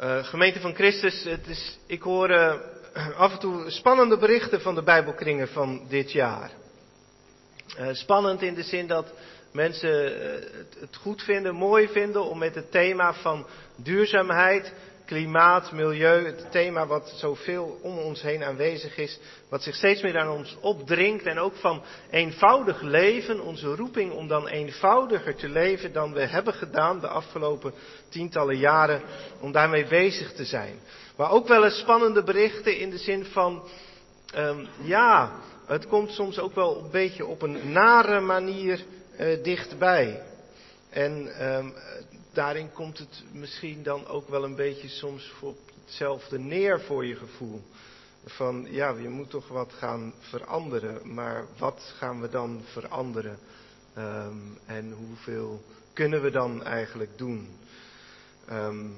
Uh, gemeente van Christus, het is, ik hoor uh, af en toe spannende berichten van de Bijbelkringen van dit jaar. Uh, spannend in de zin dat mensen het, het goed vinden, mooi vinden om met het thema van duurzaamheid, klimaat, milieu, het thema wat zoveel om ons heen aanwezig is, wat zich steeds meer aan ons opdringt en ook van eenvoudig leven, onze roeping om dan eenvoudiger te leven dan we hebben gedaan de afgelopen tientallen jaren, om daarmee bezig te zijn. Maar ook wel eens spannende berichten in de zin van, um, ja, het komt soms ook wel een beetje op een nare manier uh, dichtbij. En um, daarin komt het misschien dan ook wel een beetje soms op hetzelfde neer voor je gevoel. Van ja, je moet toch wat gaan veranderen, maar wat gaan we dan veranderen? Um, en hoeveel kunnen we dan eigenlijk doen? Um,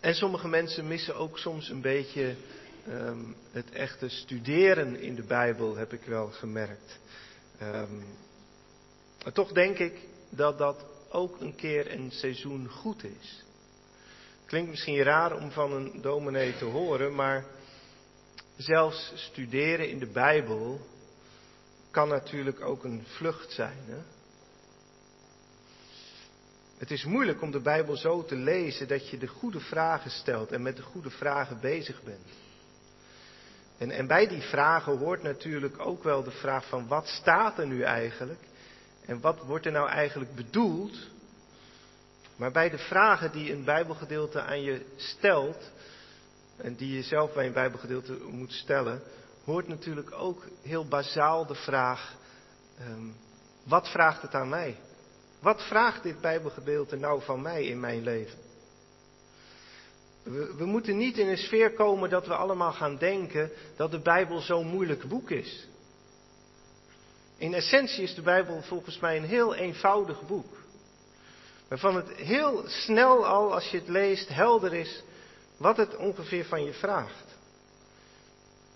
en sommige mensen missen ook soms een beetje um, het echte studeren in de Bijbel, heb ik wel gemerkt. toch denk ik dat dat ook een keer een seizoen goed is. Klinkt misschien raar om van een dominee te horen, maar zelfs studeren in de Bijbel kan natuurlijk ook een vlucht zijn. Hè? Het is moeilijk om de Bijbel zo te lezen dat je de goede vragen stelt en met de goede vragen bezig bent. En, en bij die vragen hoort natuurlijk ook wel de vraag van wat staat er nu eigenlijk? En wat wordt er nou eigenlijk bedoeld? Maar bij de vragen die een Bijbelgedeelte aan je stelt, en die je zelf bij een Bijbelgedeelte moet stellen, hoort natuurlijk ook heel bazaal de vraag: um, wat vraagt het aan mij? Wat vraagt dit Bijbelgedeelte nou van mij in mijn leven? We, we, moeten niet in een sfeer komen dat we allemaal gaan denken dat de Bijbel zo'n moeilijk boek is. In essentie is de Bijbel volgens mij een heel eenvoudig boek. Waarvan het heel snel al, als je het leest, helder is wat het ongeveer van je vraagt.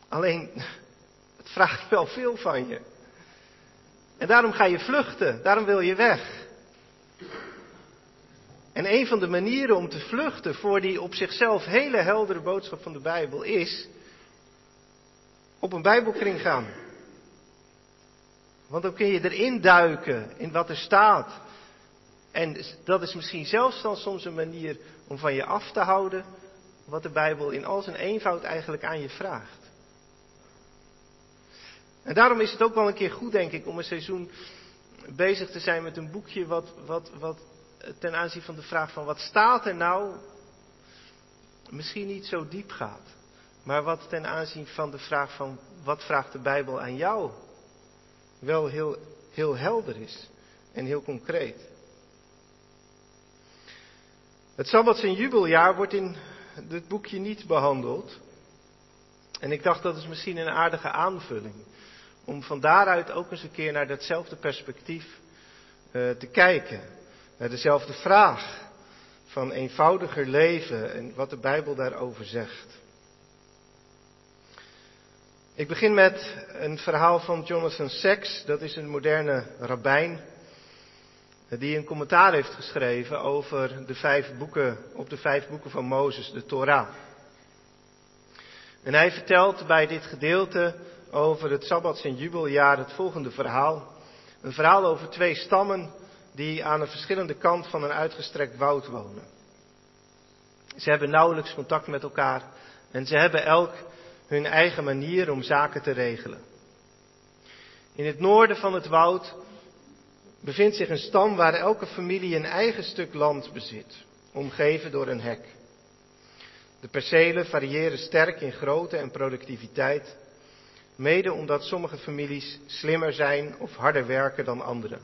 Alleen, het vraagt wel veel van je. En daarom ga je vluchten, daarom wil je weg. En een van de manieren om te vluchten voor die op zichzelf hele heldere boodschap van de Bijbel is op een Bijbelkring gaan. Want dan kun je erin duiken in wat er staat. En dat is misschien zelfs dan soms een manier om van je af te houden wat de Bijbel in al zijn eenvoud eigenlijk aan je vraagt. En daarom is het ook wel een keer goed, denk ik, om een seizoen bezig te zijn met een boekje wat, wat, wat ten aanzien van de vraag van wat staat er nou, misschien niet zo diep gaat. Maar wat ten aanzien van de vraag van wat vraagt de Bijbel aan jou, wel heel, heel helder is en heel concreet. Het Sabbats- en jubeljaar wordt in dit boekje niet behandeld. En ik dacht dat is misschien een aardige aanvulling. Om van daaruit ook eens een keer naar datzelfde perspectief uh, te kijken. Naar dezelfde vraag van eenvoudiger leven en wat de Bijbel daarover zegt. Ik begin met een verhaal van Jonathan Sacks. Dat is een moderne rabbijn die een commentaar heeft geschreven over de vijf boeken, op de vijf boeken van Mozes, de Torah. En hij vertelt bij dit gedeelte over het Sabbats- en Jubeljaar het volgende verhaal. Een verhaal over twee stammen die aan een verschillende kant van een uitgestrekt woud wonen. Ze hebben nauwelijks contact met elkaar en ze hebben elk hun eigen manier om zaken te regelen. In het noorden van het woud bevindt zich een stam waar elke familie een eigen stuk land bezit, omgeven door een hek. De percelen variëren sterk in grootte en productiviteit, mede omdat sommige families slimmer zijn of harder werken dan anderen.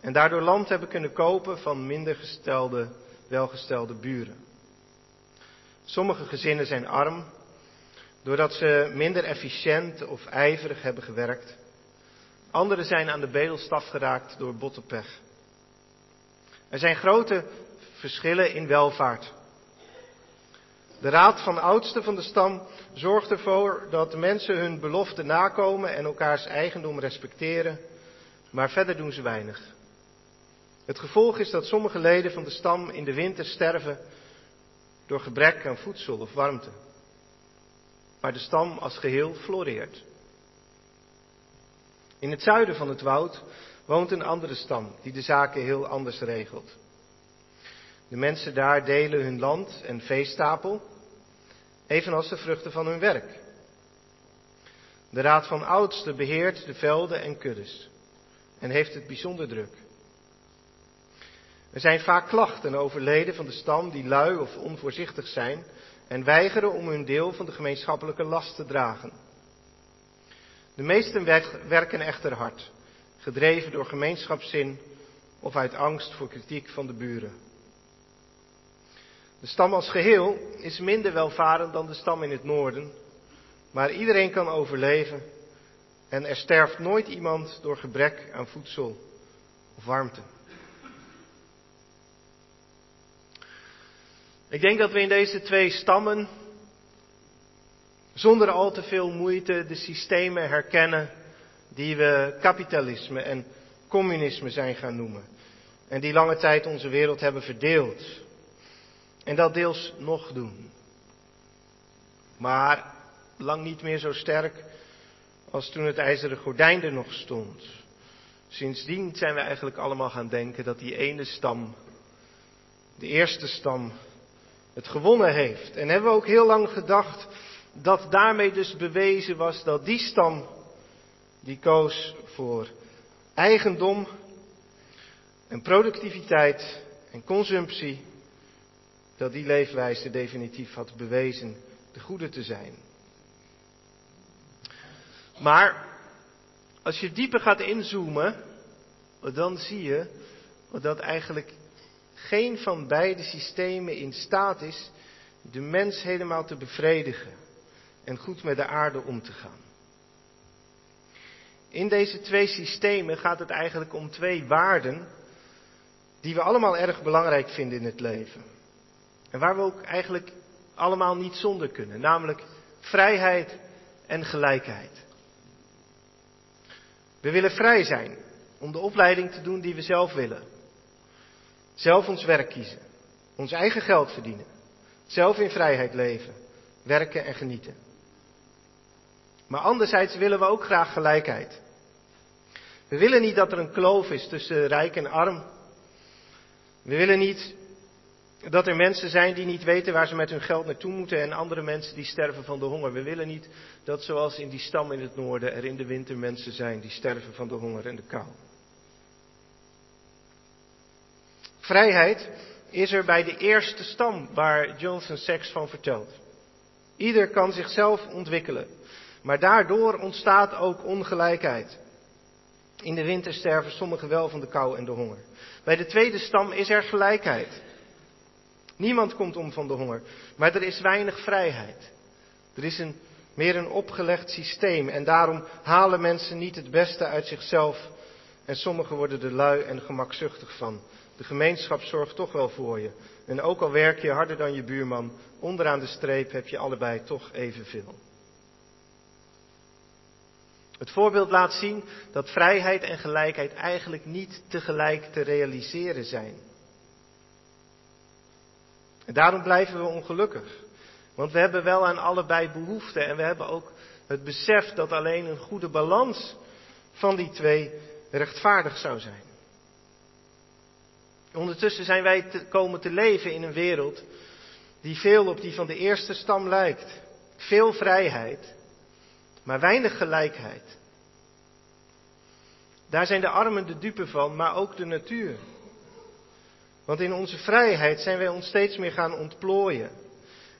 En daardoor land hebben kunnen kopen van minder gestelde, welgestelde buren. Sommige gezinnen zijn arm, doordat ze minder efficiënt of ijverig hebben gewerkt Anderen zijn aan de bedelstaf geraakt door bottenpech. Er zijn grote verschillen in welvaart. De raad van oudsten van de stam zorgt ervoor dat de mensen hun belofte nakomen en elkaars eigendom respecteren, maar verder doen ze weinig. Het gevolg is dat sommige leden van de stam in de winter sterven door gebrek aan voedsel of warmte. Maar de stam als geheel floreert. In het zuiden van het woud woont een andere stam die de zaken heel anders regelt. De mensen daar delen hun land en veestapel, evenals de vruchten van hun werk. De raad van oudsten beheert de velden en kuddes en heeft het bijzonder druk. Er zijn vaak klachten over leden van de stam die lui of onvoorzichtig zijn en weigeren om hun deel van de gemeenschappelijke last te dragen. De meesten werken echter hard, gedreven door gemeenschapszin of uit angst voor kritiek van de buren. De stam als geheel is minder welvarend dan de stam in het noorden, maar iedereen kan overleven en er sterft nooit iemand door gebrek aan voedsel of warmte. Ik denk dat we in deze twee stammen zonder al te veel moeite de systemen herkennen die we kapitalisme en communisme zijn gaan noemen. En die lange tijd onze wereld hebben verdeeld. En dat deels nog doen. Maar lang niet meer zo sterk als toen het ijzeren gordijn er nog stond. Sindsdien zijn we eigenlijk allemaal gaan denken dat die ene stam, de eerste stam, het gewonnen heeft. En hebben we ook heel lang gedacht dat daarmee dus bewezen was dat die stam die koos voor eigendom en productiviteit en consumptie, dat die leefwijze definitief had bewezen de goede te zijn. Maar als je dieper gaat inzoomen, dan zie je dat eigenlijk geen van beide systemen in staat is de mens helemaal te bevredigen en goed met de aarde om te gaan. In deze twee systemen gaat het eigenlijk om twee waarden die we allemaal erg belangrijk vinden in het leven. En waar we ook eigenlijk allemaal niet zonder kunnen, namelijk vrijheid en gelijkheid. We willen vrij zijn om de opleiding te doen die we zelf willen. Zelf ons werk kiezen, ons eigen geld verdienen, zelf in vrijheid leven, werken en genieten. Maar anderzijds willen we ook graag gelijkheid. We willen niet dat er een kloof is tussen rijk en arm. We willen niet dat er mensen zijn die niet weten waar ze met hun geld naartoe moeten en andere mensen die sterven van de honger. We willen niet dat zoals in die stam in het noorden er in de winter mensen zijn die sterven van de honger en de kou. Vrijheid is er bij de eerste stam waar Jonathan Sachs van vertelt. Ieder kan zichzelf ontwikkelen, maar daardoor ontstaat ook ongelijkheid. In de winter sterven sommigen wel van de kou en de honger. Bij de tweede stam is er gelijkheid. Niemand komt om van de honger, maar er is weinig vrijheid. Er is een, meer een opgelegd systeem en daarom halen mensen niet het beste uit zichzelf en sommigen worden er lui en gemakzuchtig van. De gemeenschap zorgt toch wel voor je. En ook al werk je harder dan je buurman, onderaan de streep heb je allebei toch evenveel. Het voorbeeld laat zien dat vrijheid en gelijkheid eigenlijk niet tegelijk te realiseren zijn. En daarom blijven we ongelukkig. Want we hebben wel aan allebei behoefte en we hebben ook het besef dat alleen een goede balans van die twee rechtvaardig zou zijn. Ondertussen zijn wij te, komen te leven in een wereld die veel op die van de eerste stam lijkt. Veel vrijheid, maar weinig gelijkheid. Daar zijn de armen de dupe van, maar ook de natuur. Want in onze vrijheid zijn wij ons steeds meer gaan ontplooien.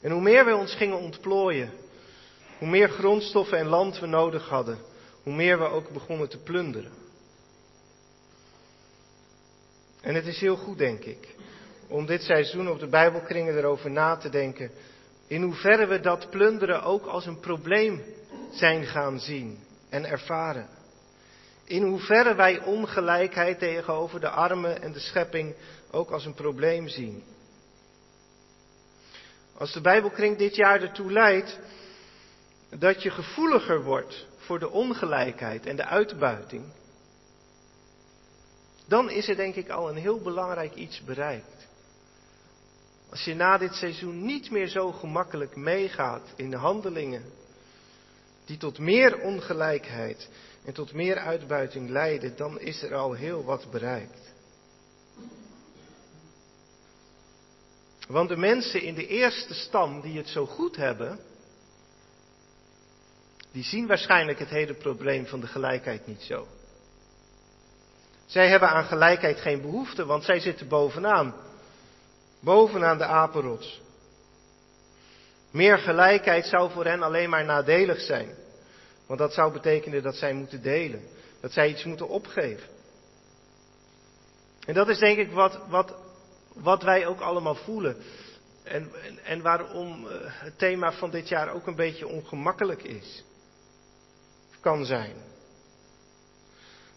En hoe meer wij ons gingen ontplooien, hoe meer grondstoffen en land we nodig hadden, hoe meer we ook begonnen te plunderen. En het is heel goed, denk ik, om dit seizoen op de Bijbelkringen erover na te denken. In hoeverre we dat plunderen ook als een probleem zijn gaan zien en ervaren. In hoeverre wij ongelijkheid tegenover de armen en de schepping ook als een probleem zien. Als de Bijbelkring dit jaar ertoe leidt dat je gevoeliger wordt voor de ongelijkheid en de uitbuiting, dan is er denk ik al een heel belangrijk iets bereikt. Als je na dit seizoen niet meer zo gemakkelijk meegaat in de handelingen die tot meer ongelijkheid en tot meer uitbuiting leiden, dan is er al heel wat bereikt. Want de mensen in de eerste stam die het zo goed hebben, die zien waarschijnlijk het hele probleem van de gelijkheid niet zo. Zij hebben aan gelijkheid geen behoefte, want zij zitten bovenaan. Bovenaan de apenrots. Meer gelijkheid zou voor hen alleen maar nadelig zijn. Want dat zou betekenen dat zij moeten delen. Dat zij iets moeten opgeven. En dat is denk ik wat, wat, wat wij ook allemaal voelen. En, en, en waarom eh, het thema van dit jaar ook een beetje ongemakkelijk is. Kan zijn.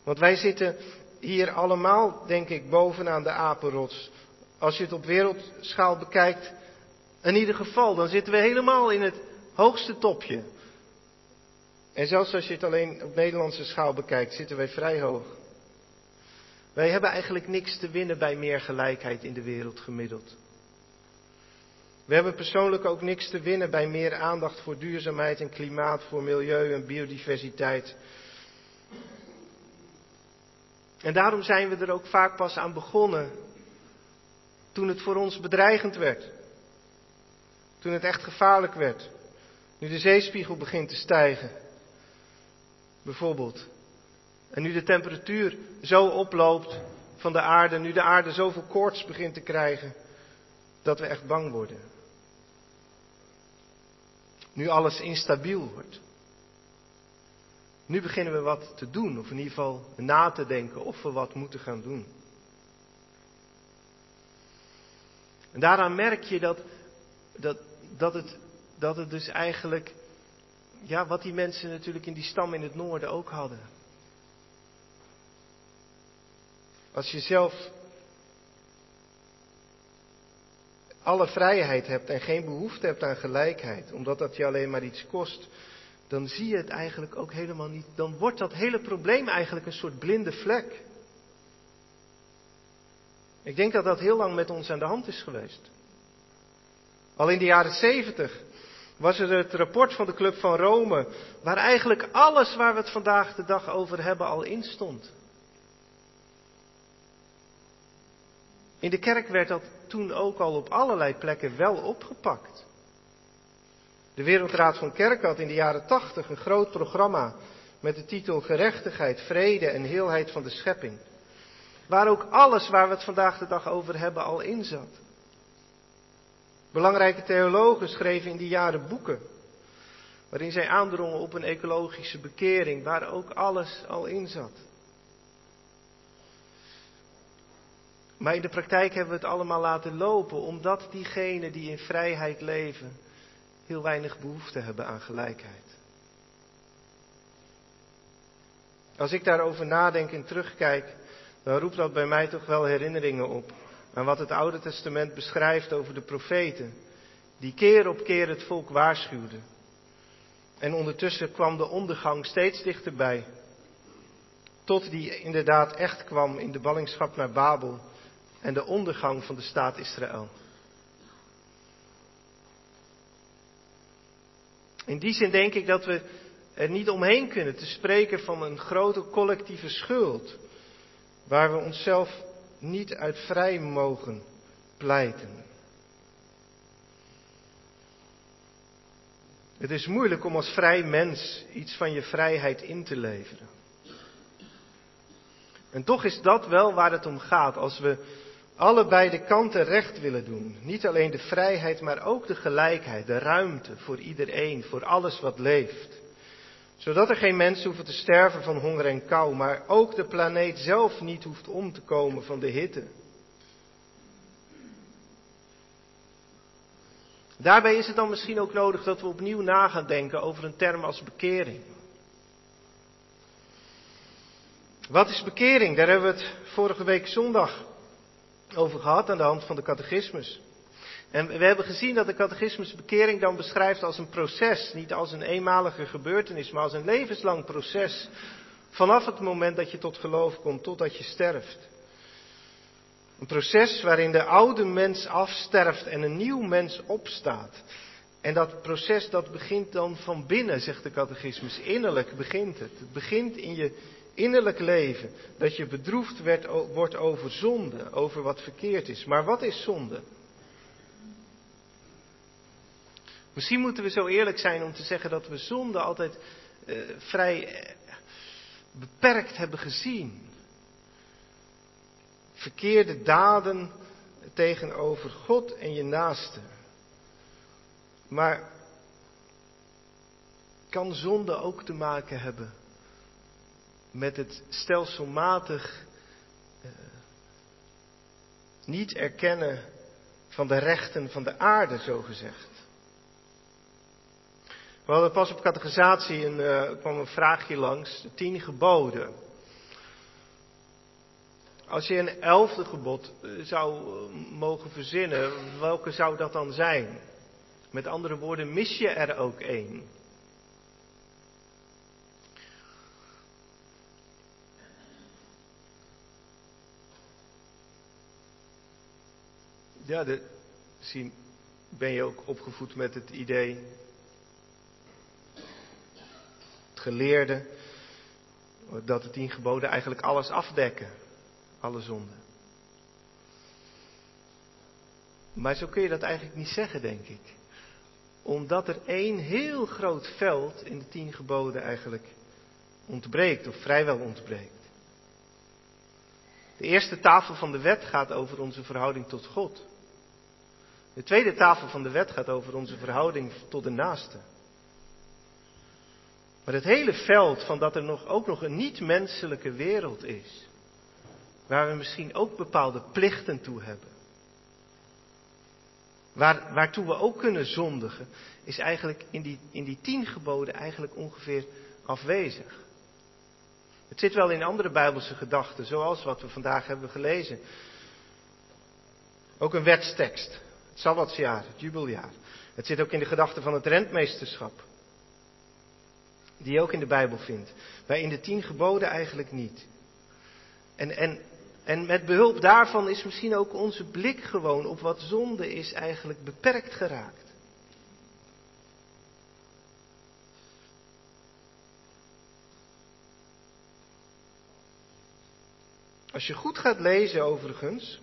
Want wij zitten hier allemaal, denk ik, bovenaan de apenrots. Als je het op wereldschaal bekijkt, in ieder geval, dan zitten we helemaal in het hoogste topje. En zelfs als je het alleen op Nederlandse schaal bekijkt, zitten wij vrij hoog. Wij hebben eigenlijk niks te winnen bij meer gelijkheid in de wereld gemiddeld. We hebben persoonlijk ook niks te winnen bij meer aandacht voor duurzaamheid en klimaat, voor milieu en biodiversiteit. En daarom zijn we er ook vaak pas aan begonnen toen het voor ons bedreigend werd. Toen het echt gevaarlijk werd. Nu de zeespiegel begint te stijgen. Bijvoorbeeld. En nu de temperatuur zo oploopt van de aarde, nu de aarde zoveel koorts begint te krijgen, dat we echt bang worden. Nu alles instabiel wordt. Nu beginnen we wat te doen, of in ieder geval na te denken of we wat moeten gaan doen. En daaraan merk je dat, dat, dat, het, dat het dus eigenlijk, ja, wat die mensen natuurlijk in die stam in het noorden ook hadden. Als je zelf alle vrijheid hebt en geen behoefte hebt aan gelijkheid, omdat dat je alleen maar iets kost, dan zie je het eigenlijk ook helemaal niet. Dan wordt dat hele probleem eigenlijk een soort blinde vlek. Ik denk dat dat heel lang met ons aan de hand is geweest. Al in de jaren zeventig was er het rapport van de Club van Rome, waar eigenlijk alles waar we het vandaag de dag over hebben al in stond. In de kerk werd dat toen ook al op allerlei plekken wel opgepakt. De Wereldraad van Kerk had in de jaren tachtig een groot programma met de titel Gerechtigheid, Vrede en Heelheid van de Schepping. Waar ook alles waar we het vandaag de dag over hebben al in zat. Belangrijke theologen schreven in die jaren boeken. Waarin zij aandrongen op een ecologische bekering, waar ook alles al in zat. Maar in de praktijk hebben we het allemaal laten lopen, omdat diegenen die in vrijheid leven heel weinig behoefte hebben aan gelijkheid. Als ik daarover nadenk en terugkijk, dan roept dat bij mij toch wel herinneringen op aan wat het Oude Testament beschrijft over de profeten, die keer op keer het volk waarschuwden. En ondertussen kwam de ondergang steeds dichterbij, tot die inderdaad echt kwam in de ballingschap naar Babel en de ondergang van de staat Israël. In die zin denk ik dat we er niet omheen kunnen te spreken van een grote collectieve schuld, waar we onszelf niet uit vrij mogen pleiten. Het is moeilijk om als vrij mens iets van je vrijheid in te leveren. En toch is dat wel waar het om gaat. Als we allebei de kanten recht willen doen. Niet alleen de vrijheid, maar ook de gelijkheid, de ruimte voor iedereen, voor alles wat leeft. Zodat er geen mensen hoeven te sterven van honger en kou, maar ook de planeet zelf niet hoeft om te komen van de hitte. Daarbij is het dan misschien ook nodig dat we opnieuw na gaan denken over een term als bekering. Wat is bekering? Daar hebben we het vorige week zondag over gehad aan de hand van de catechismus. En we hebben gezien dat de catechismus bekering dan beschrijft als een proces, niet als een eenmalige gebeurtenis, maar als een levenslang proces. Vanaf het moment dat je tot geloof komt, totdat je sterft. Een proces waarin de oude mens afsterft en een nieuw mens opstaat. En dat proces dat begint dan van binnen, zegt de catechismus. Innerlijk begint het. Het begint in je innerlijk leven. Dat je bedroefd werd, wordt over zonde, over wat verkeerd is. Maar wat is zonde? Misschien moeten we zo eerlijk zijn om te zeggen dat we zonde altijd eh, vrij eh, beperkt hebben gezien. Verkeerde daden tegenover God en je naaste. Maar kan zonde ook te maken hebben met het stelselmatig uh, niet erkennen van de rechten van de aarde, zo gezegd? We hadden pas op catechisatie een, uh, kwam een vraagje langs, de tien geboden. Als je een elfde gebod eh, zou mogen verzinnen, welke zou dat dan zijn? Met andere woorden, mis je er ook één? Ja, de, ben je ook opgevoed met het idee, het geleerde, dat de tien geboden eigenlijk alles afdekken, alle zonden. Maar zo kun je dat eigenlijk niet zeggen, denk ik omdat er één heel groot veld in de tien geboden eigenlijk ontbreekt, of vrijwel ontbreekt. De eerste tafel van de wet gaat over onze verhouding tot God. De tweede tafel van de wet gaat over onze verhouding tot de naaste. Maar het hele veld van dat er nog, ook nog een niet-menselijke wereld is, waar we misschien ook bepaalde plichten toe hebben, Waar, waartoe we ook kunnen zondigen, is eigenlijk in die, in die tien geboden eigenlijk ongeveer afwezig. Het zit wel in andere Bijbelse gedachten, zoals wat we vandaag hebben gelezen. Ook een wetstekst, het het jubeljaar. Het zit ook in de gedachten van het rentmeesterschap, die je ook in de Bijbel vindt. Maar in de tien geboden eigenlijk niet. En, en en met behulp daarvan is misschien ook onze blik gewoon op wat zonde is eigenlijk beperkt geraakt. Als je goed gaat lezen overigens,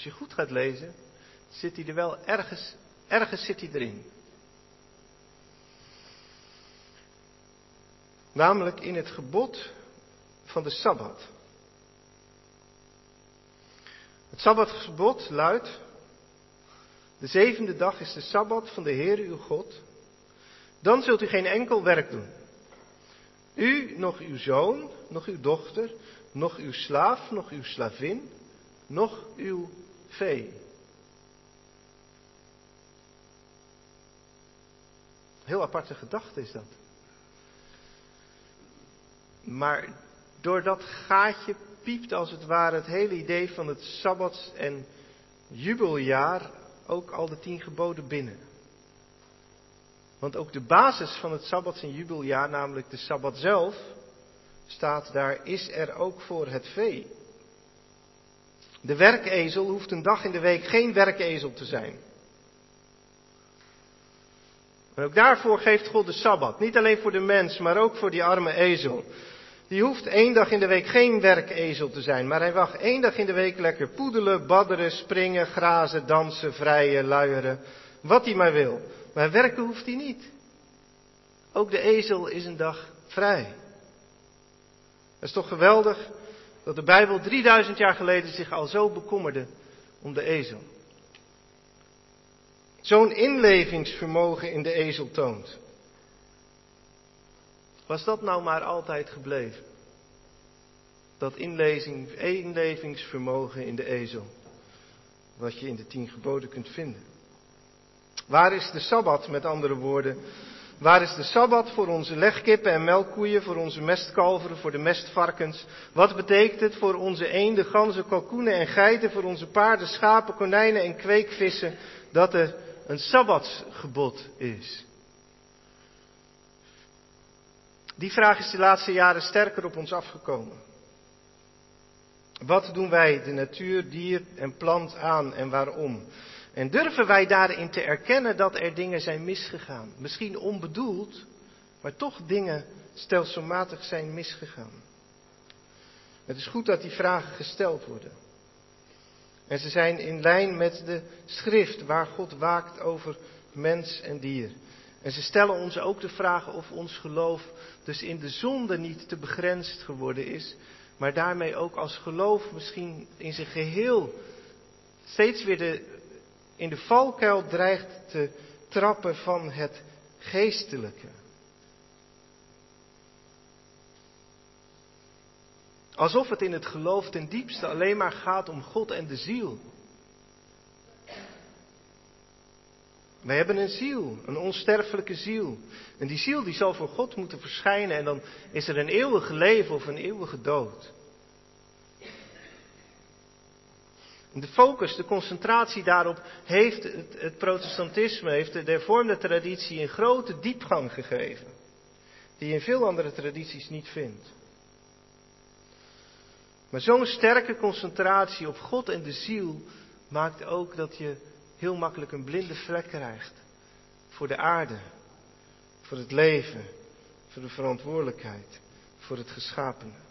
als je goed gaat lezen, zit hij er wel ergens, ergens zit hij erin. Namelijk in het gebod van de Sabbat. Het Sabbatgebod luidt, de zevende dag is de Sabbat van de Heer uw God. Dan zult u geen enkel werk doen. U, nog uw zoon, nog uw dochter, nog uw slaaf, nog uw slavin, nog uw vee. Heel aparte gedachte is dat. Maar door dat gaatje piept als het ware het hele idee van het Sabbats- en jubeljaar ook al de tien geboden binnen. Want ook de basis van het Sabbats- en jubeljaar, namelijk de Sabbat zelf, staat daar, is er ook voor het vee. De werkezel hoeft een dag in de week geen werkezel te zijn. En ook daarvoor geeft God de Sabbat. Niet alleen voor de mens, maar ook voor die arme ezel. Die hoeft één dag in de week geen werkezel te zijn, maar hij mag één dag in de week lekker poedelen, badderen, springen, grazen, dansen, vrijen, luieren, wat hij maar wil. Maar werken hoeft hij niet. Ook de ezel is een dag vrij. Het is toch geweldig dat de Bijbel 3000 jaar geleden zich al zo bekommerde om de ezel. Zo'n inlevingsvermogen in de ezel toont. Was dat nou maar altijd gebleven? Dat inlezing, inlevingsvermogen in de ezel. Wat je in de tien geboden kunt vinden. Waar is de Sabbat, met andere woorden? Waar is de Sabbat voor onze legkippen en melkkoeien, voor onze mestkalveren, voor de mestvarkens? Wat betekent het voor onze eenden, ganzen, kalkoenen en geiten, voor onze paarden, schapen, konijnen en kweekvissen, dat er een Sabbatsgebod is? Die vraag is de laatste jaren sterker op ons afgekomen. Wat doen wij de natuur, dier en plant aan en waarom? En durven wij daarin te erkennen dat er dingen zijn misgegaan? Misschien onbedoeld, maar toch dingen stelselmatig zijn misgegaan. Het is goed dat die vragen gesteld worden. En ze zijn in lijn met de schrift waar God waakt over mens en dier. En ze stellen ons ook de vraag of ons geloof dus in de zonde niet te begrensd geworden is, maar daarmee ook als geloof misschien in zijn geheel steeds weer de, in de valkuil dreigt te trappen van het geestelijke. Alsof het in het geloof ten diepste alleen maar gaat om God en de ziel. Wij hebben een ziel, een onsterfelijke ziel. En die ziel die zal voor God moeten verschijnen en dan is er een eeuwige leven of een eeuwige dood. De focus, de concentratie daarop heeft het, protestantisme, heeft de hervormde traditie een grote diepgang gegeven. Die je in veel andere tradities niet vindt. Maar zo'n sterke concentratie op God en de ziel maakt ook dat je heel makkelijk een blinde vlek krijgt voor de aarde, voor het leven, voor de verantwoordelijkheid, voor het geschapene.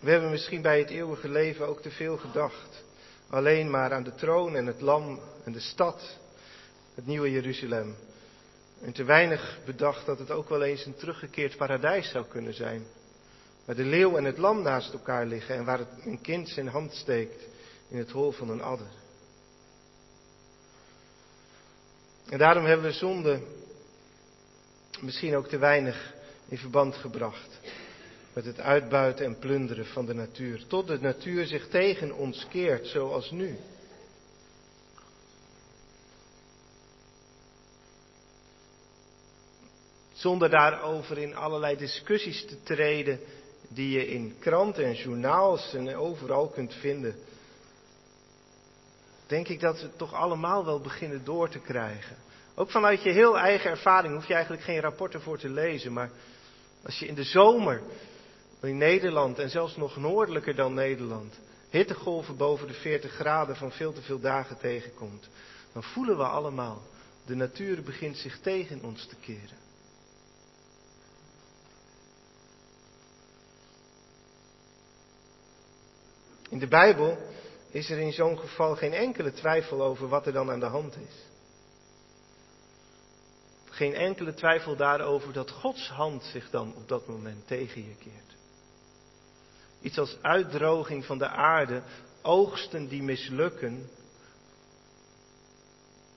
We hebben misschien bij het eeuwige leven ook te veel gedacht. Alleen maar aan de troon en het lam en de stad, het nieuwe Jeruzalem. En te weinig bedacht dat het ook wel eens een teruggekeerd paradijs zou kunnen zijn. Waar de leeuw en het lam naast elkaar liggen en waar een kind zijn hand steekt in het hol van een adder. En daarom hebben we zonde misschien ook te weinig in verband gebracht met het uitbuiten en plunderen van de natuur. Tot de natuur zich tegen ons keert, zoals nu. Zonder daarover in allerlei discussies te treden die je in kranten en journaals en overal kunt vinden. Denk ik dat we het toch allemaal wel beginnen door te krijgen. Ook vanuit je heel eigen ervaring hoef je eigenlijk geen rapporten voor te lezen. Maar als je in de zomer in Nederland en zelfs nog noordelijker dan Nederland hittegolven boven de 40 graden van veel te veel dagen tegenkomt, dan voelen we allemaal, de natuur begint zich tegen ons te keren. In de Bijbel is er in zo'n geval geen enkele twijfel over wat er dan aan de hand is. Geen enkele twijfel daarover dat Gods hand zich dan op dat moment tegen je keert. Iets als uitdroging van de aarde, oogsten die mislukken,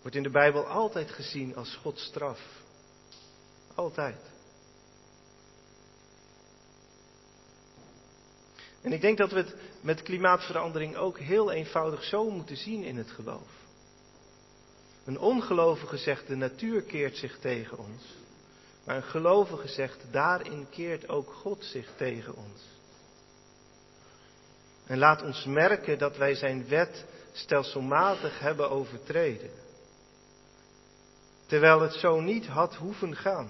wordt in de Bijbel altijd gezien als Gods straf. Altijd. En ik denk dat we het met klimaatverandering ook heel eenvoudig zo moeten zien in het geloof. Een ongelovige zegt de natuur keert zich tegen ons. Maar een gelovige zegt daarin keert ook God zich tegen ons. En laat ons merken dat wij zijn wet stelselmatig hebben overtreden. Terwijl het zo niet had hoeven gaan.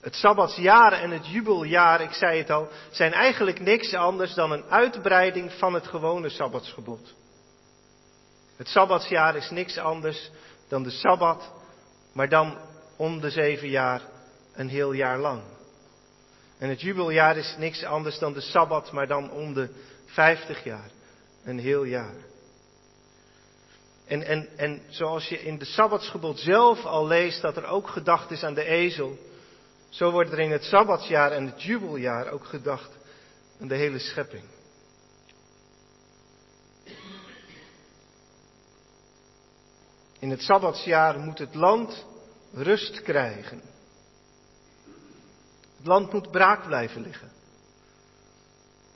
Het Sabbatsjaar en het jubeljaar, ik zei het al, zijn eigenlijk niks anders dan een uitbreiding van het gewone Sabbatsgebod. Het Sabbatsjaar is niks anders dan de Sabbat, maar dan om de zeven jaar een heel jaar lang. En het jubeljaar is niks anders dan de Sabbat, maar dan om de vijftig jaar, een heel jaar. En, en, en zoals je in de Sabbatsgebod zelf al leest dat er ook gedacht is aan de ezel, zo wordt er in het Sabbatsjaar en het jubeljaar ook gedacht aan de hele schepping. In het Sabbatsjaar moet het land rust krijgen. Het land moet braak blijven liggen.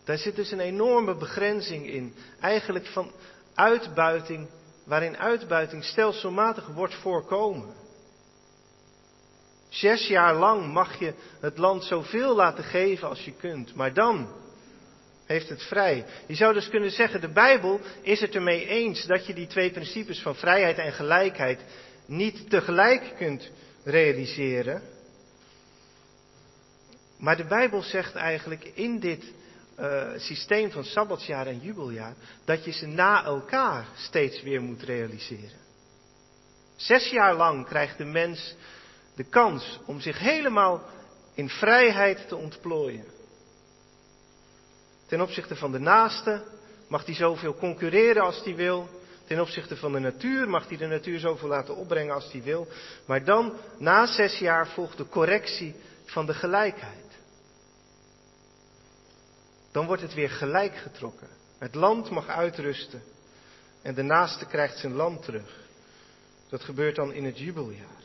Daar zit dus een enorme begrenzing in. Eigenlijk van uitbuiting, waarin uitbuiting stelselmatig wordt voorkomen. Zes jaar lang mag je het land zoveel laten geven als je kunt. Maar dan, heeft het vrij. Je zou dus kunnen zeggen, de Bijbel is het ermee eens dat je die twee principes van vrijheid en gelijkheid niet tegelijk kunt realiseren. Maar de Bijbel zegt eigenlijk in dit uh, systeem van sabbatsjaar en jubeljaar dat je ze na elkaar steeds weer moet realiseren. Zes jaar lang krijgt de mens de kans om zich helemaal in vrijheid te ontplooien. Ten opzichte van de naaste mag hij zoveel concurreren als hij wil. Ten opzichte van de natuur mag hij de natuur zoveel laten opbrengen als hij wil. Maar dan, na zes jaar, volgt de correctie van de gelijkheid. Dan wordt het weer gelijk getrokken. Het land mag uitrusten en de naaste krijgt zijn land terug. Dat gebeurt dan in het jubeljaar.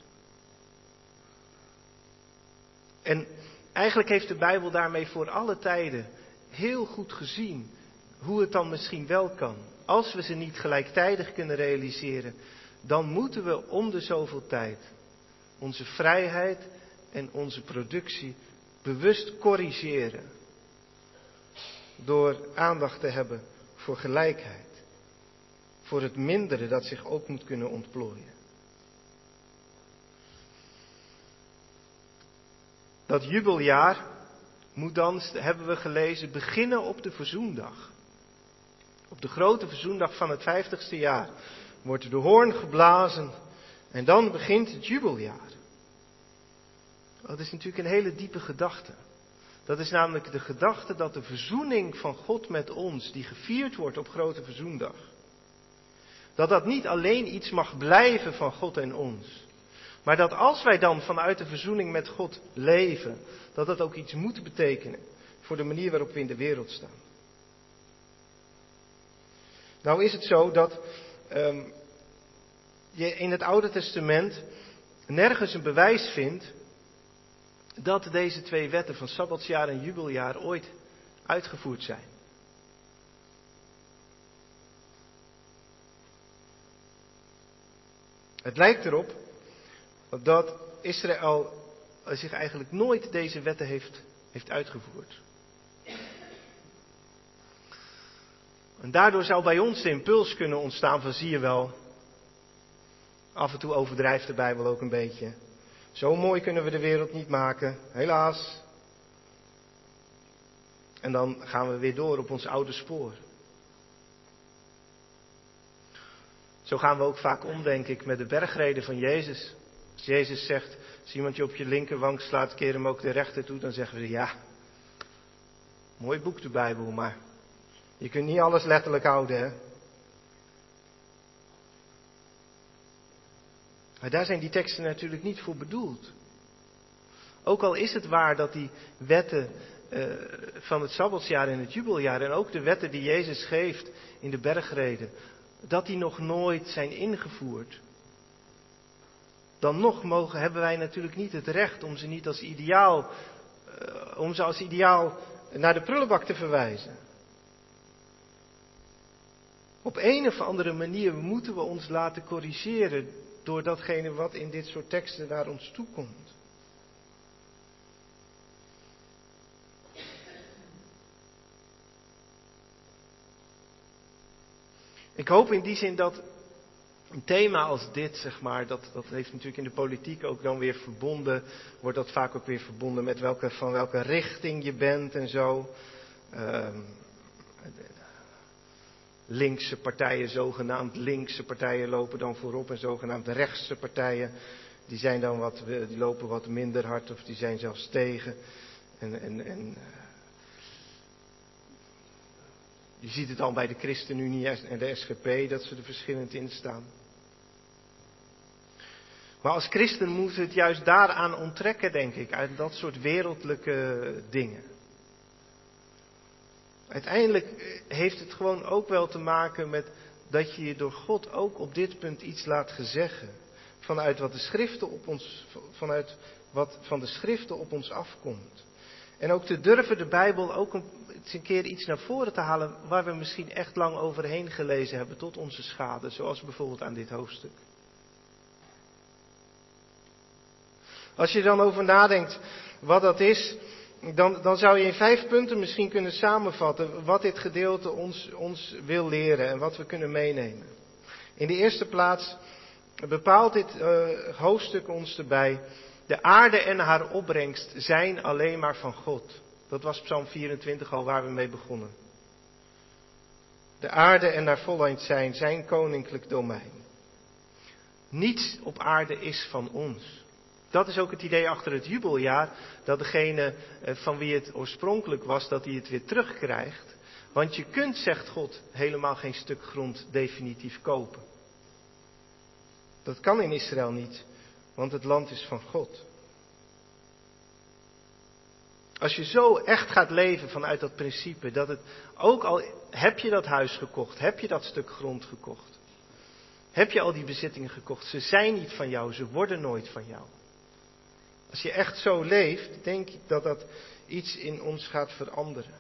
En eigenlijk heeft de Bijbel daarmee voor alle tijden heel goed gezien hoe het dan misschien wel kan. Als we ze niet gelijktijdig kunnen realiseren, dan moeten we om de zoveel tijd onze vrijheid en onze productie bewust corrigeren. Door aandacht te hebben voor gelijkheid. Voor het mindere dat zich ook moet kunnen ontplooien. Dat jubeljaar moet dan, hebben we gelezen, beginnen op de verzoendag. Op de grote verzoendag van het vijftigste jaar wordt de hoorn geblazen en dan begint het jubeljaar. Dat is natuurlijk een hele diepe gedachte. Dat is namelijk de gedachte dat de verzoening van God met ons, die gevierd wordt op grote verzoendag, dat dat niet alleen iets mag blijven van God en ons, maar dat als wij dan vanuit de verzoening met God leven, dat dat ook iets moet betekenen voor de manier waarop we in de wereld staan. Nou is het zo dat um, je in het Oude Testament nergens een bewijs vindt dat deze twee wetten van Sabbatsjaar en Jubeljaar ooit uitgevoerd zijn. Het lijkt erop dat Israël zich eigenlijk nooit deze wetten heeft, heeft uitgevoerd. En daardoor zou bij ons de impuls kunnen ontstaan van zie je wel, af en toe overdrijft de Bijbel ook een beetje. Zo mooi kunnen we de wereld niet maken, helaas. En dan gaan we weer door op ons oude spoor. Zo gaan we ook vaak om, denk ik, met de bergreden van Jezus. Als Jezus zegt, als iemand je op je linkerwang slaat, keer hem ook de rechter toe, dan zeggen we ja. Mooi boek de Bijbel, maar je kunt niet alles letterlijk houden, hè. Maar daar zijn die teksten natuurlijk niet voor bedoeld. Ook al is het waar dat die wetten uh, van het Sabbatsjaar en het jubeljaar en ook de wetten die Jezus geeft in de bergreden, dat die nog nooit zijn ingevoerd dan nog mogen, hebben wij natuurlijk niet het recht om ze niet als ideaal, uh, om ze als ideaal naar de prullenbak te verwijzen. Op een of andere manier moeten we ons laten corrigeren door datgene wat in dit soort teksten naar ons toe komt. Ik hoop in die zin dat een thema als dit, zeg maar, dat, dat heeft natuurlijk in de politiek ook dan weer verbonden, wordt dat vaak ook weer verbonden met welke, van welke richting je bent en zo. Um, linkse partijen, zogenaamd linkse partijen lopen dan voorop en zogenaamd rechtse partijen, die zijn dan wat, die lopen wat minder hard of die zijn zelfs tegen. En, en, en je ziet het al bij de ChristenUnie en de SGP dat ze er verschillend in staan. Maar als christen moeten we het juist daaraan onttrekken, denk ik, uit dat soort wereldlijke dingen. Uiteindelijk heeft het gewoon ook wel te maken met dat je je door God ook op dit punt iets laat gezeggen. Vanuit wat de schriften op ons, vanuit wat van de schriften op ons afkomt. En ook te durven de Bijbel ook een, een keer iets naar voren te halen waar we misschien echt lang overheen gelezen hebben tot onze schade. Zoals bijvoorbeeld aan dit hoofdstuk. Als je dan over nadenkt wat dat is, dan, dan zou je in vijf punten misschien kunnen samenvatten wat dit gedeelte ons, ons wil leren en wat we kunnen meenemen. In de eerste plaats bepaalt dit uh, hoofdstuk ons erbij, de aarde en haar opbrengst zijn alleen maar van God. Dat was Psalm 24 al waar we mee begonnen. De aarde en haar volheid zijn zijn koninklijk domein. Niets op aarde is van ons. Dat is ook het idee achter het jubeljaar, dat degene eh, van wie het oorspronkelijk was, dat hij het weer terugkrijgt. Want je kunt, zegt God, helemaal geen stuk grond definitief kopen. Dat kan in Israël niet, want het land is van God. Als je zo echt gaat leven vanuit dat principe, dat het, ook al heb je dat huis gekocht, heb je dat stuk grond gekocht, heb je al die bezittingen gekocht, ze zijn niet van jou, ze worden nooit van jou. Als je echt zo leeft, denk ik dat dat iets in ons gaat veranderen.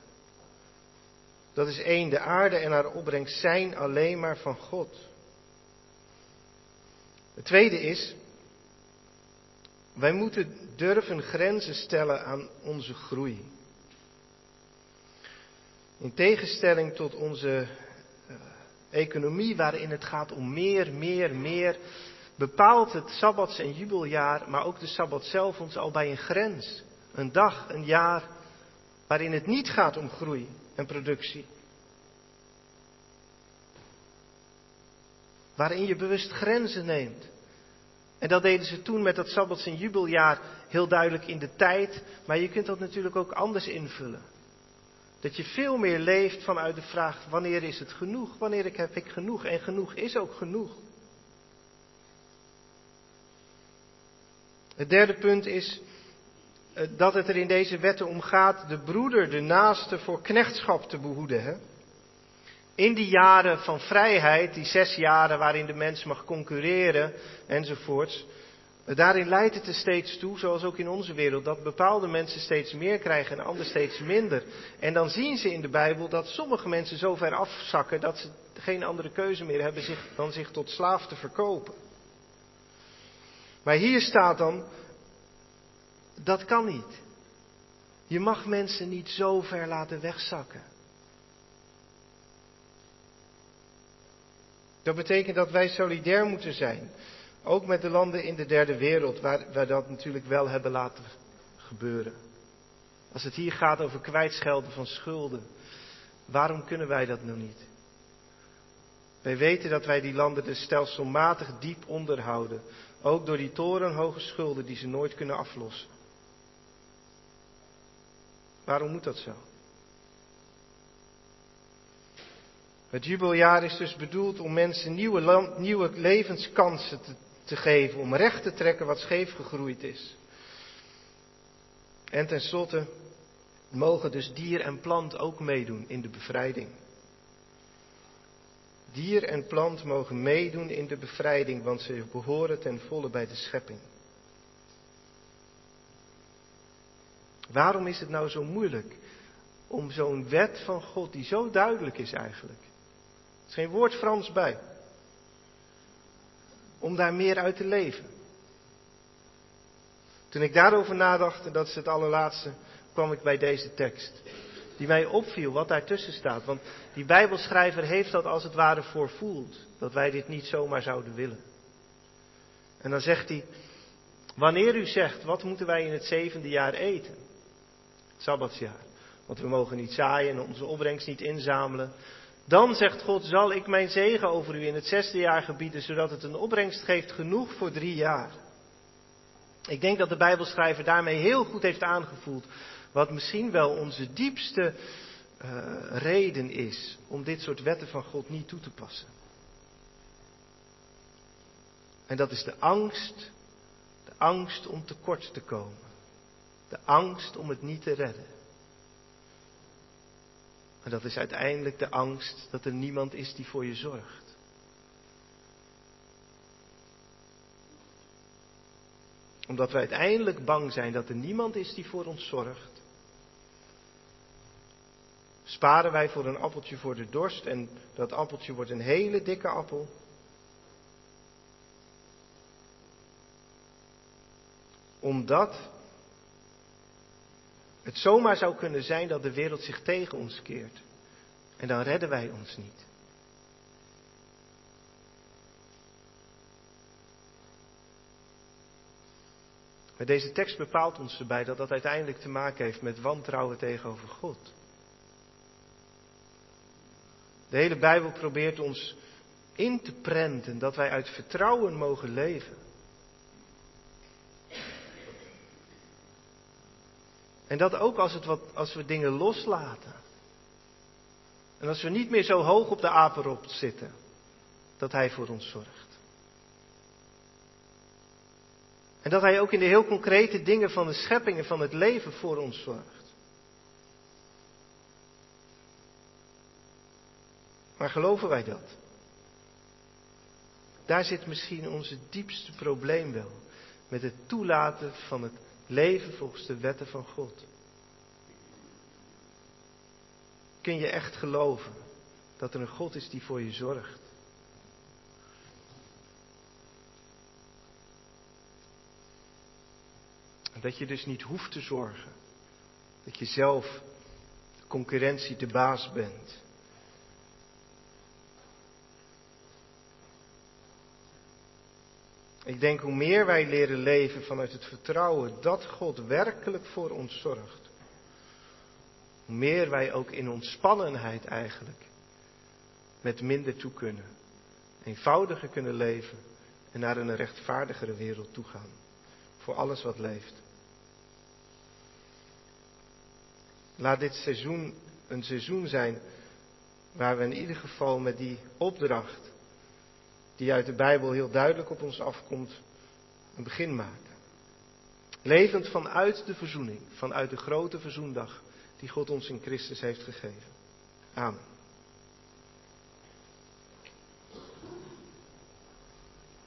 Dat is één, de aarde en haar opbrengst zijn alleen maar van God. Het tweede is, wij moeten durven grenzen stellen aan onze groei. In tegenstelling tot onze uh, economie waarin het gaat om meer, meer, meer, bepaalt het Sabbats- en jubeljaar, maar ook de Sabbat zelf ons al bij een grens. Een dag, een jaar, waarin het niet gaat om groei en productie. Waarin je bewust grenzen neemt. En dat deden ze toen met dat Sabbats- en jubeljaar heel duidelijk in de tijd, maar je kunt dat natuurlijk ook anders invullen. Dat je veel meer leeft vanuit de vraag: wanneer is het genoeg? Wanneer heb ik genoeg? En genoeg is ook genoeg. Het derde punt is eh, dat het er in deze wetten om gaat de broeder, de naaste, voor knechtschap te behoeden. Hè? In die jaren van vrijheid, die zes jaren waarin de mens mag concurreren enzovoorts, eh, daarin leidt het er steeds toe, zoals ook in onze wereld, dat bepaalde mensen steeds meer krijgen en anderen steeds minder. En dan zien ze in de Bijbel dat sommige mensen zo ver afzakken dat ze geen andere keuze meer hebben dan zich tot slaaf te verkopen. Maar hier staat dan, dat kan niet. Je mag mensen niet zo ver laten wegzakken. Dat betekent dat wij solidair moeten zijn. Ook met de landen in de derde wereld, waar wij dat natuurlijk wel hebben laten gebeuren. Als het hier gaat over kwijtschelden van schulden, waarom kunnen wij dat nou niet? Wij weten dat wij die landen dus stelselmatig diep onderhouden, ook door die torenhoge schulden die ze nooit kunnen aflossen. Waarom moet dat zo? Het jubeljaar is dus bedoeld om mensen nieuwe, land, nieuwe levenskansen te, te geven, om recht te trekken wat scheef gegroeid is. En tenslotte mogen dus dier en plant ook meedoen in de bevrijding. Dier en plant mogen meedoen in de bevrijding, want ze behoren ten volle bij de schepping. Waarom is het nou zo moeilijk om zo'n wet van God, die zo duidelijk is eigenlijk, er is geen woord Frans bij, om daar meer uit te leven? Toen ik daarover nadacht, en dat is het allerlaatste, kwam ik bij deze tekst die mij opviel, wat daartussen staat. Want die Bijbelschrijver heeft dat als het ware voorvoeld, dat wij dit niet zomaar zouden willen. En dan zegt hij, wanneer u zegt, wat moeten wij in het zevende jaar eten? Sabbatsjaar. Want we mogen niet zaaien en onze opbrengst niet inzamelen. Dan zegt God, zal ik mijn zegen over u in het zesde jaar gebieden, zodat het een opbrengst geeft genoeg voor drie jaar. Ik denk dat de Bijbelschrijver daarmee heel goed heeft aangevoeld wat misschien wel onze diepste uh, reden is om dit soort wetten van God niet toe te passen. En dat is de angst, de angst om tekort te komen. De angst om het niet te redden. En dat is uiteindelijk de angst dat er niemand is die voor je zorgt. Omdat we uiteindelijk bang zijn dat er niemand is die voor ons zorgt sparen wij voor een appeltje voor de dorst en dat appeltje wordt een hele dikke appel. Omdat het zomaar zou kunnen zijn dat de wereld zich tegen ons keert. En dan redden wij ons niet. Maar deze tekst bepaalt ons erbij dat dat uiteindelijk te maken heeft met wantrouwen tegenover God. De hele Bijbel probeert ons in te prenten dat wij uit vertrouwen mogen leven. En dat ook als, het wat, als we dingen loslaten. En als we niet meer zo hoog op de apenrop zitten, dat Hij voor ons zorgt. En dat Hij ook in de heel concrete dingen van de schepping en van het leven voor ons zorgt. Maar geloven wij dat? Daar zit misschien onze diepste probleem wel. Met het toelaten van het leven volgens de wetten van God. Kun je echt geloven dat er een God is die voor je zorgt? Dat je dus niet hoeft te zorgen. Dat je zelf de concurrentie de baas bent. Ik denk hoe meer wij leren leven vanuit het vertrouwen dat God werkelijk voor ons zorgt, hoe meer wij ook in ontspannenheid eigenlijk met minder toe kunnen, eenvoudiger kunnen leven en naar een rechtvaardigere wereld toe gaan voor alles wat leeft. Laat dit seizoen een seizoen zijn waar we in ieder geval met die opdracht die uit de Bijbel heel duidelijk op ons afkomt, een begin maken. Levend vanuit de verzoening, vanuit de grote verzoendag die God ons in Christus heeft gegeven. Amen.